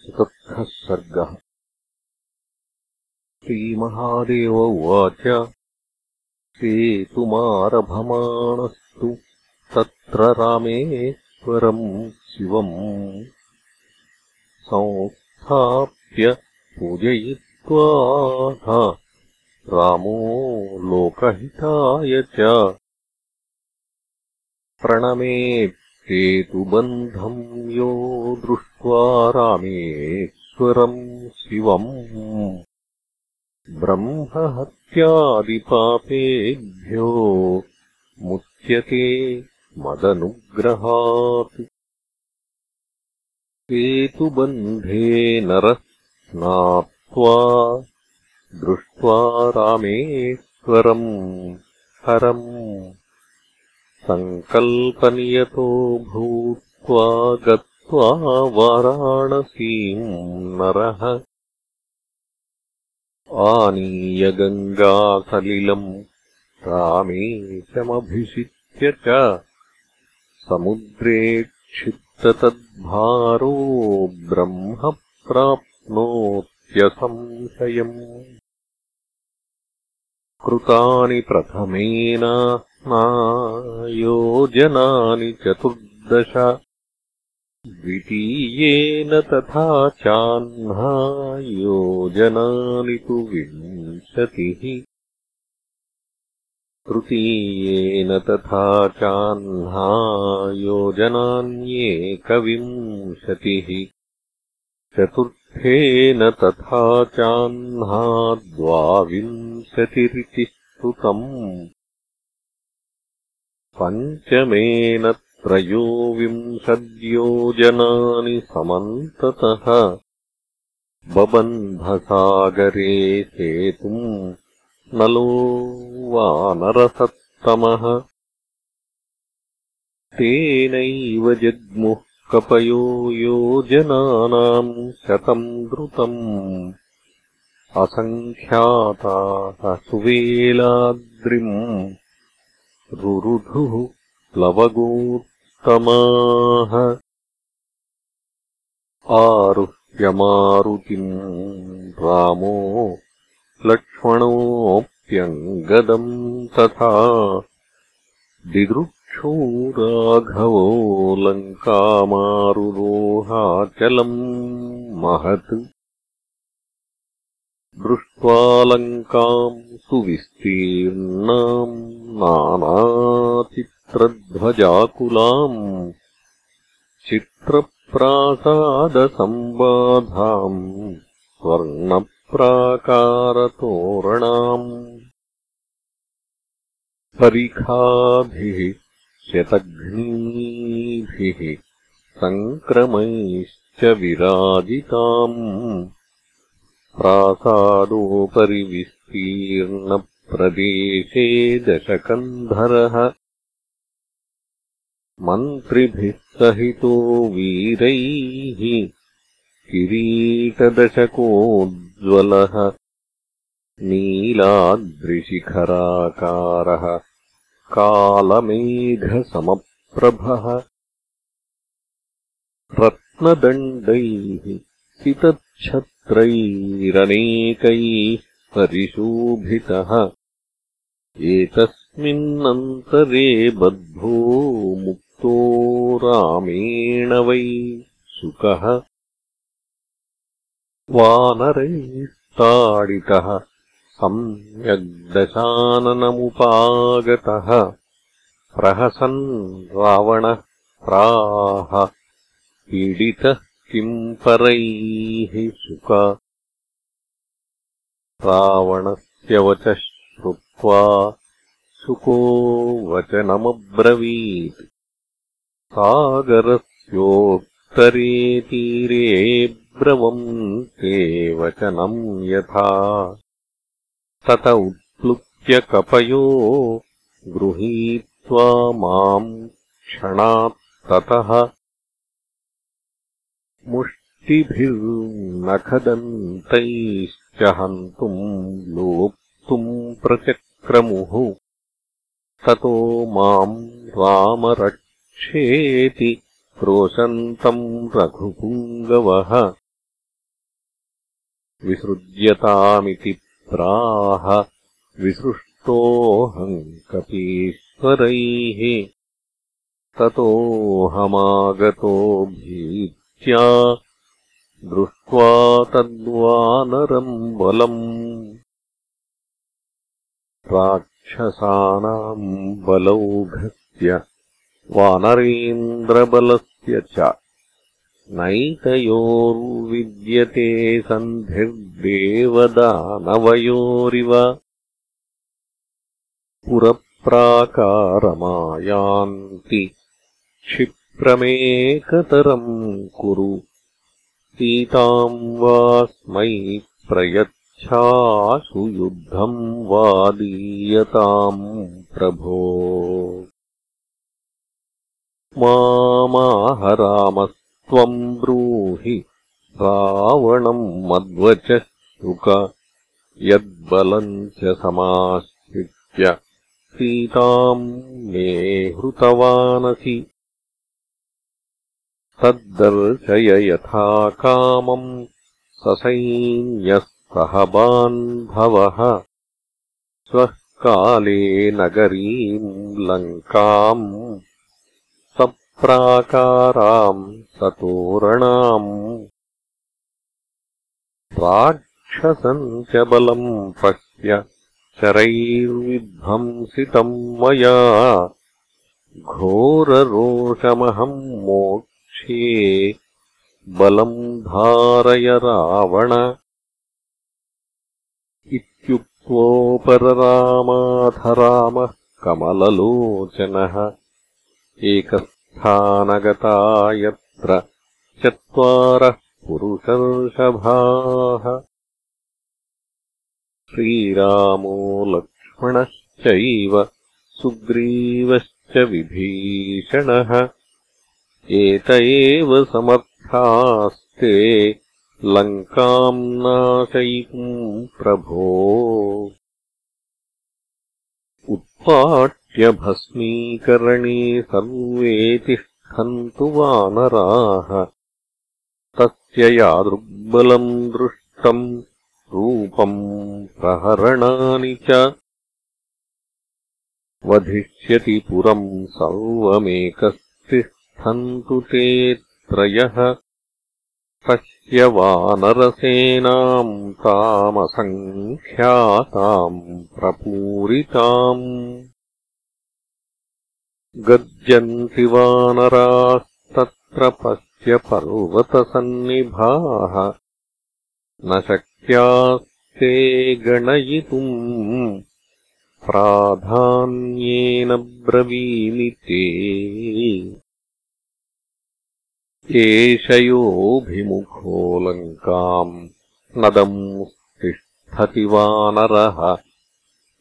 चतुर्थः सर्गः श्रीमहादेव उवाच। सेतुमारभमाणस्तु तत्र रामेश्वरम् शिवम्। संस्थाप्य पूजयित्वाः रामो लोकहिताय च प्रणमे सेतुबन्धम् यो दृष्ट्वा रामेश्वरम् शिवम्। ब्रह्महत्यादिपापेभ्यो मुच्यते मदनुग्रहात्। सेतुबन्धे नरः स्नात्वा दृष्ट्वा रामेश्वरम् हरम् सङ्कल्पनियतो भूत्वा गत्वा वाराणसीम् नरः। आनीय गङ्गासलिलम् रामेशमभिषिच्य च समुद्रे क्षिप्ततद्भारो ब्रह्म प्राप्नोत्यसंशयम् कृतानि प्रथमेन योजनानि चतुर्दश। द्वितीयेन तथा चाह्ना योजनानि तु विंशतिः। तृतीयेन तथा चाह्ना योजनान्येकविंशतिः चतुर्थेन तथा चाह्ना द्वाविंशतिरिति स्तुतम् पञ्चमेन त्रयोविंशद्योजनानि समन्ततः। बबन्धसागरे सेतुम् नलो वानरसत्तमः तेनैव जग्मुः कपयो योजनानाम् शतम् द्रुतम् असङ्ख्याताः सुवेलाद्रिम् रुरुधुः प्लवगोत्तमाः आरुह्यमारुतिम् रामो लक्ष्मणोऽप्यङ्गदम् तथा दिदृक्षो राघवो लङ्कामारुरोहाचलम् महत्। दृष्ट्वा लङ्काम् सुविस्तीर्णाम् नानाचित्रध्वजाकुलाम् चित्रप्रासादसम्बाधाम् स्वर्णप्राकारतोरणाम् परिखाभिः शतघ्नीभिः सङ्क्रमैश्च विराजिताम् प्रासादोपरि विस्तीर्ण प्रदेशे दशकन्धरः मन्त्रिभिः सहितो वीरैः किरीटदशकोज्ज्वलः नीलाद्रिशिखराकारः कालमेघसमप्रभः रत्नदण्डैः सितच्छत्रैरनेकैः परिशोभितः। एतस्मिन्नन्तरे बद्धो मुक्तो रामेण वै सुखः। वानरैस्ताडितः सम्यग्दशाननमुपागतः प्रहसन् रावणः प्राह पीडितः किम् परैः सुख रावणस्य वचः श्रुत्वा सुको वचनमब्रवीत्। सागरस्योत्तरे तीरे ब्रवम् ते वचनम् यथा तत उत्प्लुत्य कपयो गृहीत्वा माम् क्षणात्ततः मुष्टिभिर्नखदन्तैश्च हन्तुम् लोप् प्रचक्रमुः। ततो माम् रामरक्षेति क्रोशन्तम् रघुपुङ्गवः। विसृज्यतामिति प्राह विसृष्टोऽहम् कपीश्वरैः ततोऽहमागतो भीत्या दृष्ट्वा तद्वानरम् बलम्। राक्षसानाम् बलौघस्य वानरेन्द्रबलस्य च नैतयोर्विद्यते सन्धिर्देवदानवयोरिव पुरप्राकारमायान्ति क्षिप्रमेकतरम् कुरु सीताम् वास्मै प्रयच्छासु युद्धम् वादीयताम् प्रभो। मामाहरामः त्वम् ब्रूहि रावणम् मद्वचः शुक यद्बलम् च समाश्रित्य सीताम् मे हृतवानसि। तद्दर्शय यथा कामम् ससैन्यः सह बान्धवः। स्वः काले नगरीम् लङ्काम् प्राकाराम् सतोरणाम् राक्षसम् च बलम् पश्य शरैर्विध्वंसितम् मया घोररोषमहम् मोक्षे बलम् धारय रावण इत्युक्त्वोपररामाथ कमललोचनः एकस्थानगता यत्र चत्वारः पुरुषर्षभाः। श्रीरामो लक्ष्मणश्चैव सुग्रीवश्च विभीषणः। एत एव समर्थास्ते लङ्काम् नाशयितुम् प्रभो। उत्पाट् भस्मीकरणे सर्वे तिष्ठन्तु वानराः। तस्य यादृग्बलम् दृष्टम् रूपम् प्रहरणानि च। वधिष्यति पुरम् सर्वमेकस्तिष्ठन्तु ते त्रयः। तस्य वानरसेनाम् तामसङ्ख्याताम् प्रपूरिताम् गद्यन्ति वानरास्तत्र पश्य पर्वतसन्निभाः। न शक्यास्ते गणयितुम्। प्राधान्येन ब्रवीमि ते एषयोऽभिमुखोऽलङ्काम् नदम् तिष्ठति वानरः।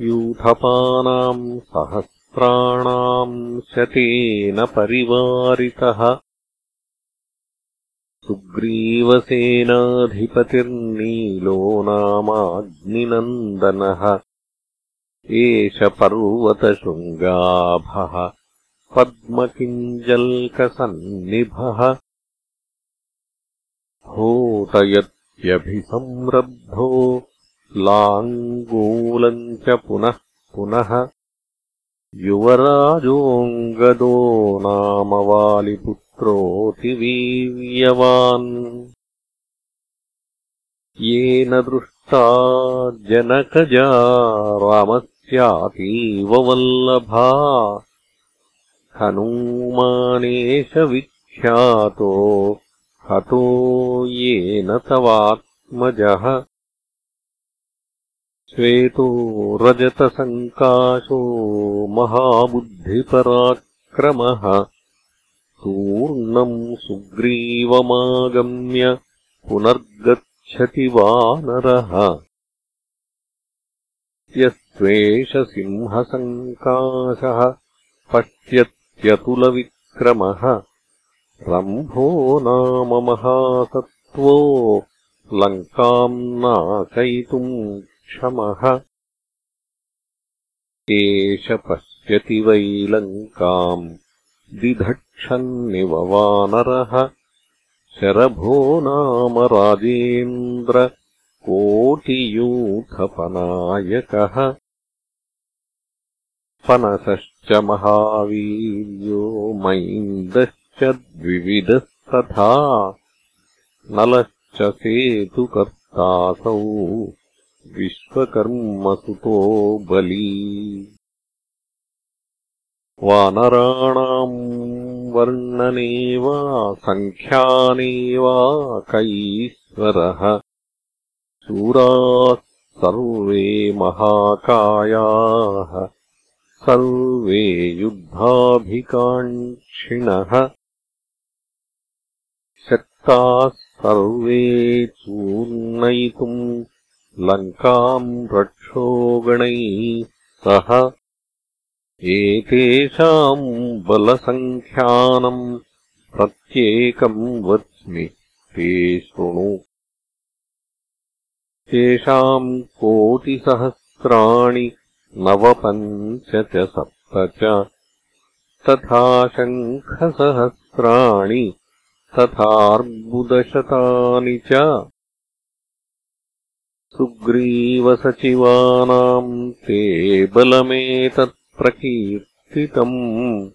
यूथपानाम् सहस्र प्राणाम् शतेन परिवारितः। सुग्रीवसेनाधिपतिर्नीलो नामाग्निनन्दनः। एष पर्वतशृङ्गाभः। पद्मकिञ्जल्कसन्निभः। होतयत्यभिसंरब्धो लाङ्गूलम् च पुनः पुनः युवराजोऽङ्गदो नाम वालिपुत्रोऽतिवीर्यवान् येन दृष्टा जनकजा रामस्यातीव वल्लभा। हनूमानेश विख्यातो हतो येन तवात्मजः श्वेतो रजतसङ्काशो महाबुद्धिपराक्रमः तूर्णम् सुग्रीवमागम्य पुनर्गच्छति वानरः। यस्त्वेषसिंहसङ्काशः पश्यत्यतुलविक्रमः। रम्भो नाम महासत्त्वो लङ्काम् नाशयितुम् क्षमः। एष पश्यति वै लङ्काम् दिधक्षन्निव वानरः। शरभो नाम राजेन्द्रकोटियूथपनायकः पनसश्च महावीर्यो मैन्दश्च द्विविधस्तथा नलश्च सेतुकर्तासौ विश्वकर्मसुतो बली। वानराणाम् वर्णने वा सङ्ख्याने वा कैश्वरः। शूराः सर्वे महाकायाः। सर्वे युद्धाभिकाङ्क्षिणः। शक्ताः सर्वे चूर्णयितुम् लङ्काम् रक्षोगणैः सह। एतेषाम् बलसङ्ख्यानम् प्रत्येकम् वच्मि ते शृणु। तेषाम् कोटिसहस्राणि नवपञ्च च। सप्त च तथा शङ्खसहस्राणि तथार्बुदशतानि च सुग्रीवसचिवानाम् ते बलमेतत्प्रकीर्तितम्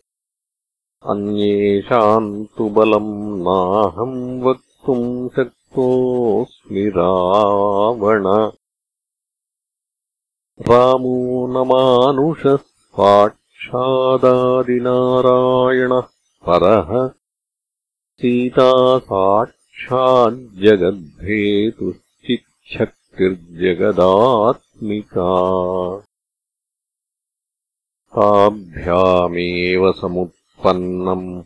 अन्येषाम् तु बलम् नाहम् वक्तुम् शक्तोऽस्मि रावण। रामो न मानुषः साक्षादादिनारायणः परः। सीता ताभ्यामेव समुत्पन्नम्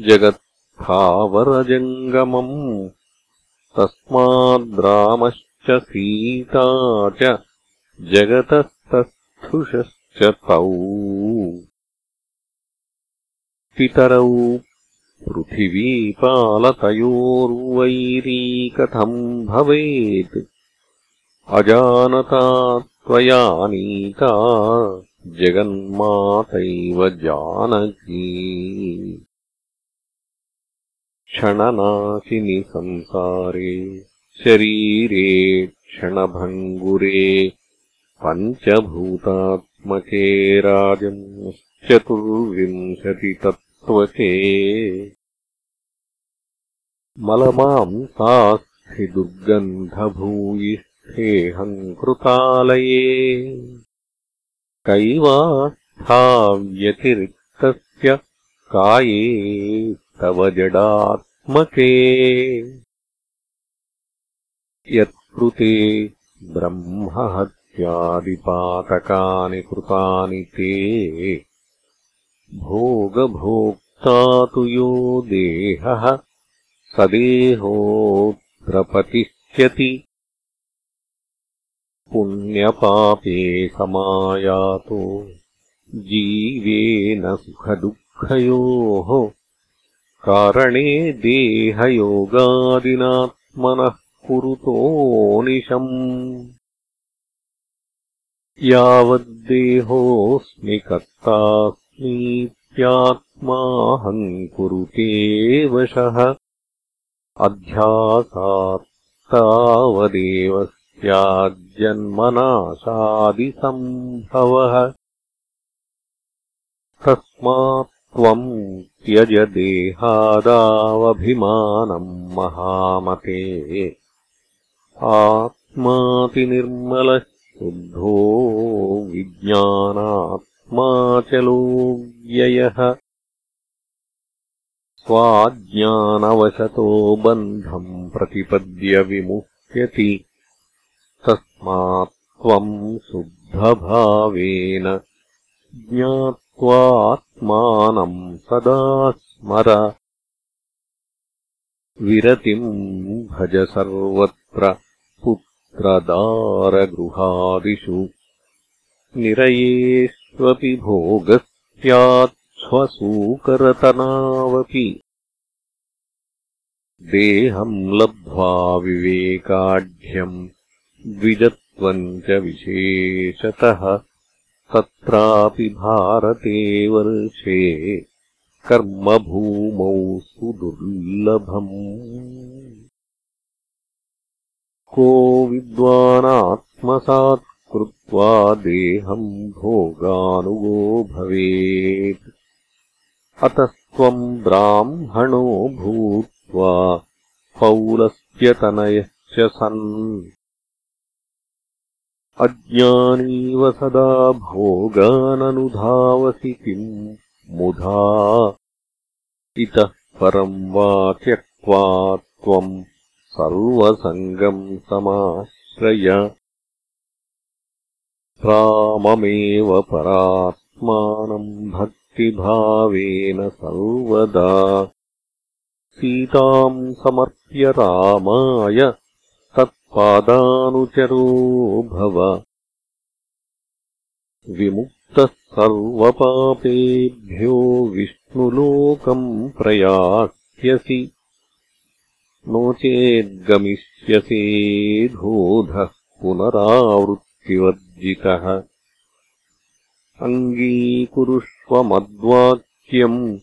जगत्थावरजङ्गमम्। तस्माद्रामश्च सीता च जगतस्तस्थुषश्च तौ। पितरौ पृथिवीपालतयोर्वैरी भवेत् अजानता त्वयानीता जगन्मातैव जानकी। क्षणनाशिनि संसारे शरीरे क्षणभङ्गुरे पञ्चभूतात्मके राजंश्चतुर्विंशतितत्त्वके। मलमांसास्थिदुर्गन्धभूयिष्ठेऽहम् कृतालये कैवास्थाव्यतिरिक्तस्य काये तव जडात्मके। यत्कृते ब्रह्महत्यादिपातकानि कृतानि ते भोगभोक्ता तु यो देहः स देहोऽत्र पतिष्यति पुण्यपापे समायातो जीवेन सुखदुःखयोः कारणे देहयोगादिनात्मनः कुरुतोनिशम् यावद्देहोऽस्मि कर्तास्मीत्यात्माहम् कुरुते वशः। अध्यासात्तावदेव स्याज्जन्मनाशादिसम्भवः तस्मात् त्वम् त्यज देहादावभिमानम् महामते। आत्मातिनिर्मलः शुद्धो विज्ञानात्माचलोऽव्ययः स्वाज्ञानवशतो बन्धम् प्रतिपद्य विमुह्यति तस्मात् त्वम् शुद्धभावेन ज्ञात्वात्मानम् सदा स्मर। विरतिम् भज सर्वत्र पुत्रदारगृहादिषु। निरयेष्वपि भोगस्याच्छ्वसूकरतनावपि। देहम् लब्ध्वा विवेकाढ्यम् द्विजत्वम् च विशेषतः तत्रापि भारते वर्षे कर्मभूमौ सुदुर्लभम्। को विद्वानात्मसात्कृत्वा देहम् भोगानुगो भवेत्। अतस्त्वम् ब्राह्मणो भूत्वा पौलस्त्यतनयश्च सन् अज्ञानीव सदा भोगाननुधावसि किम् मुधा? इतः परम् वा त्यक्त्वा त्वम् सर्वसङ्गम् समाश्रय। राममेव परात्मानम् भक्तिभावेन सर्वदा। सीताम् समर्प्य रामाय तत्पादानुचरो भव। विमुक्तः सर्वपापेभ्यो विष्णुलोकम् प्रयास्यसि। नो चेद्गमिष्यसेधोधः पुनरावृत्तिवर्जितः। अङ्गीकुरुष्वमद्वाक्यम्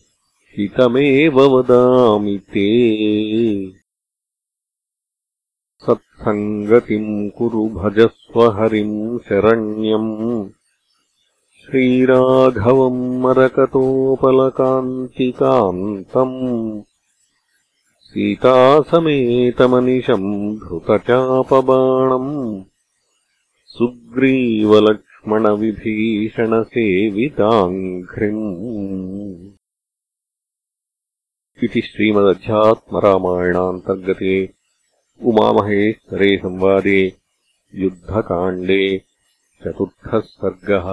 हितमेव वदामि ते सत्सङ्गतिम् कुरु भजस्व हरिम् शरण्यम्। श्रीराघवम् मरकतोपलकान्तिकान्तम्। सीतासमेतमनिशम् धृतचापबाणम्। सुग्रीवलक्ष्मणविभीषणसेविताङ्घ्रिम्। इति श्रीमदध्यात्मरामायणान्तर्गते उमामहेश्वरे संवादे युद्धकाण्डे चतुर्थः सर्गः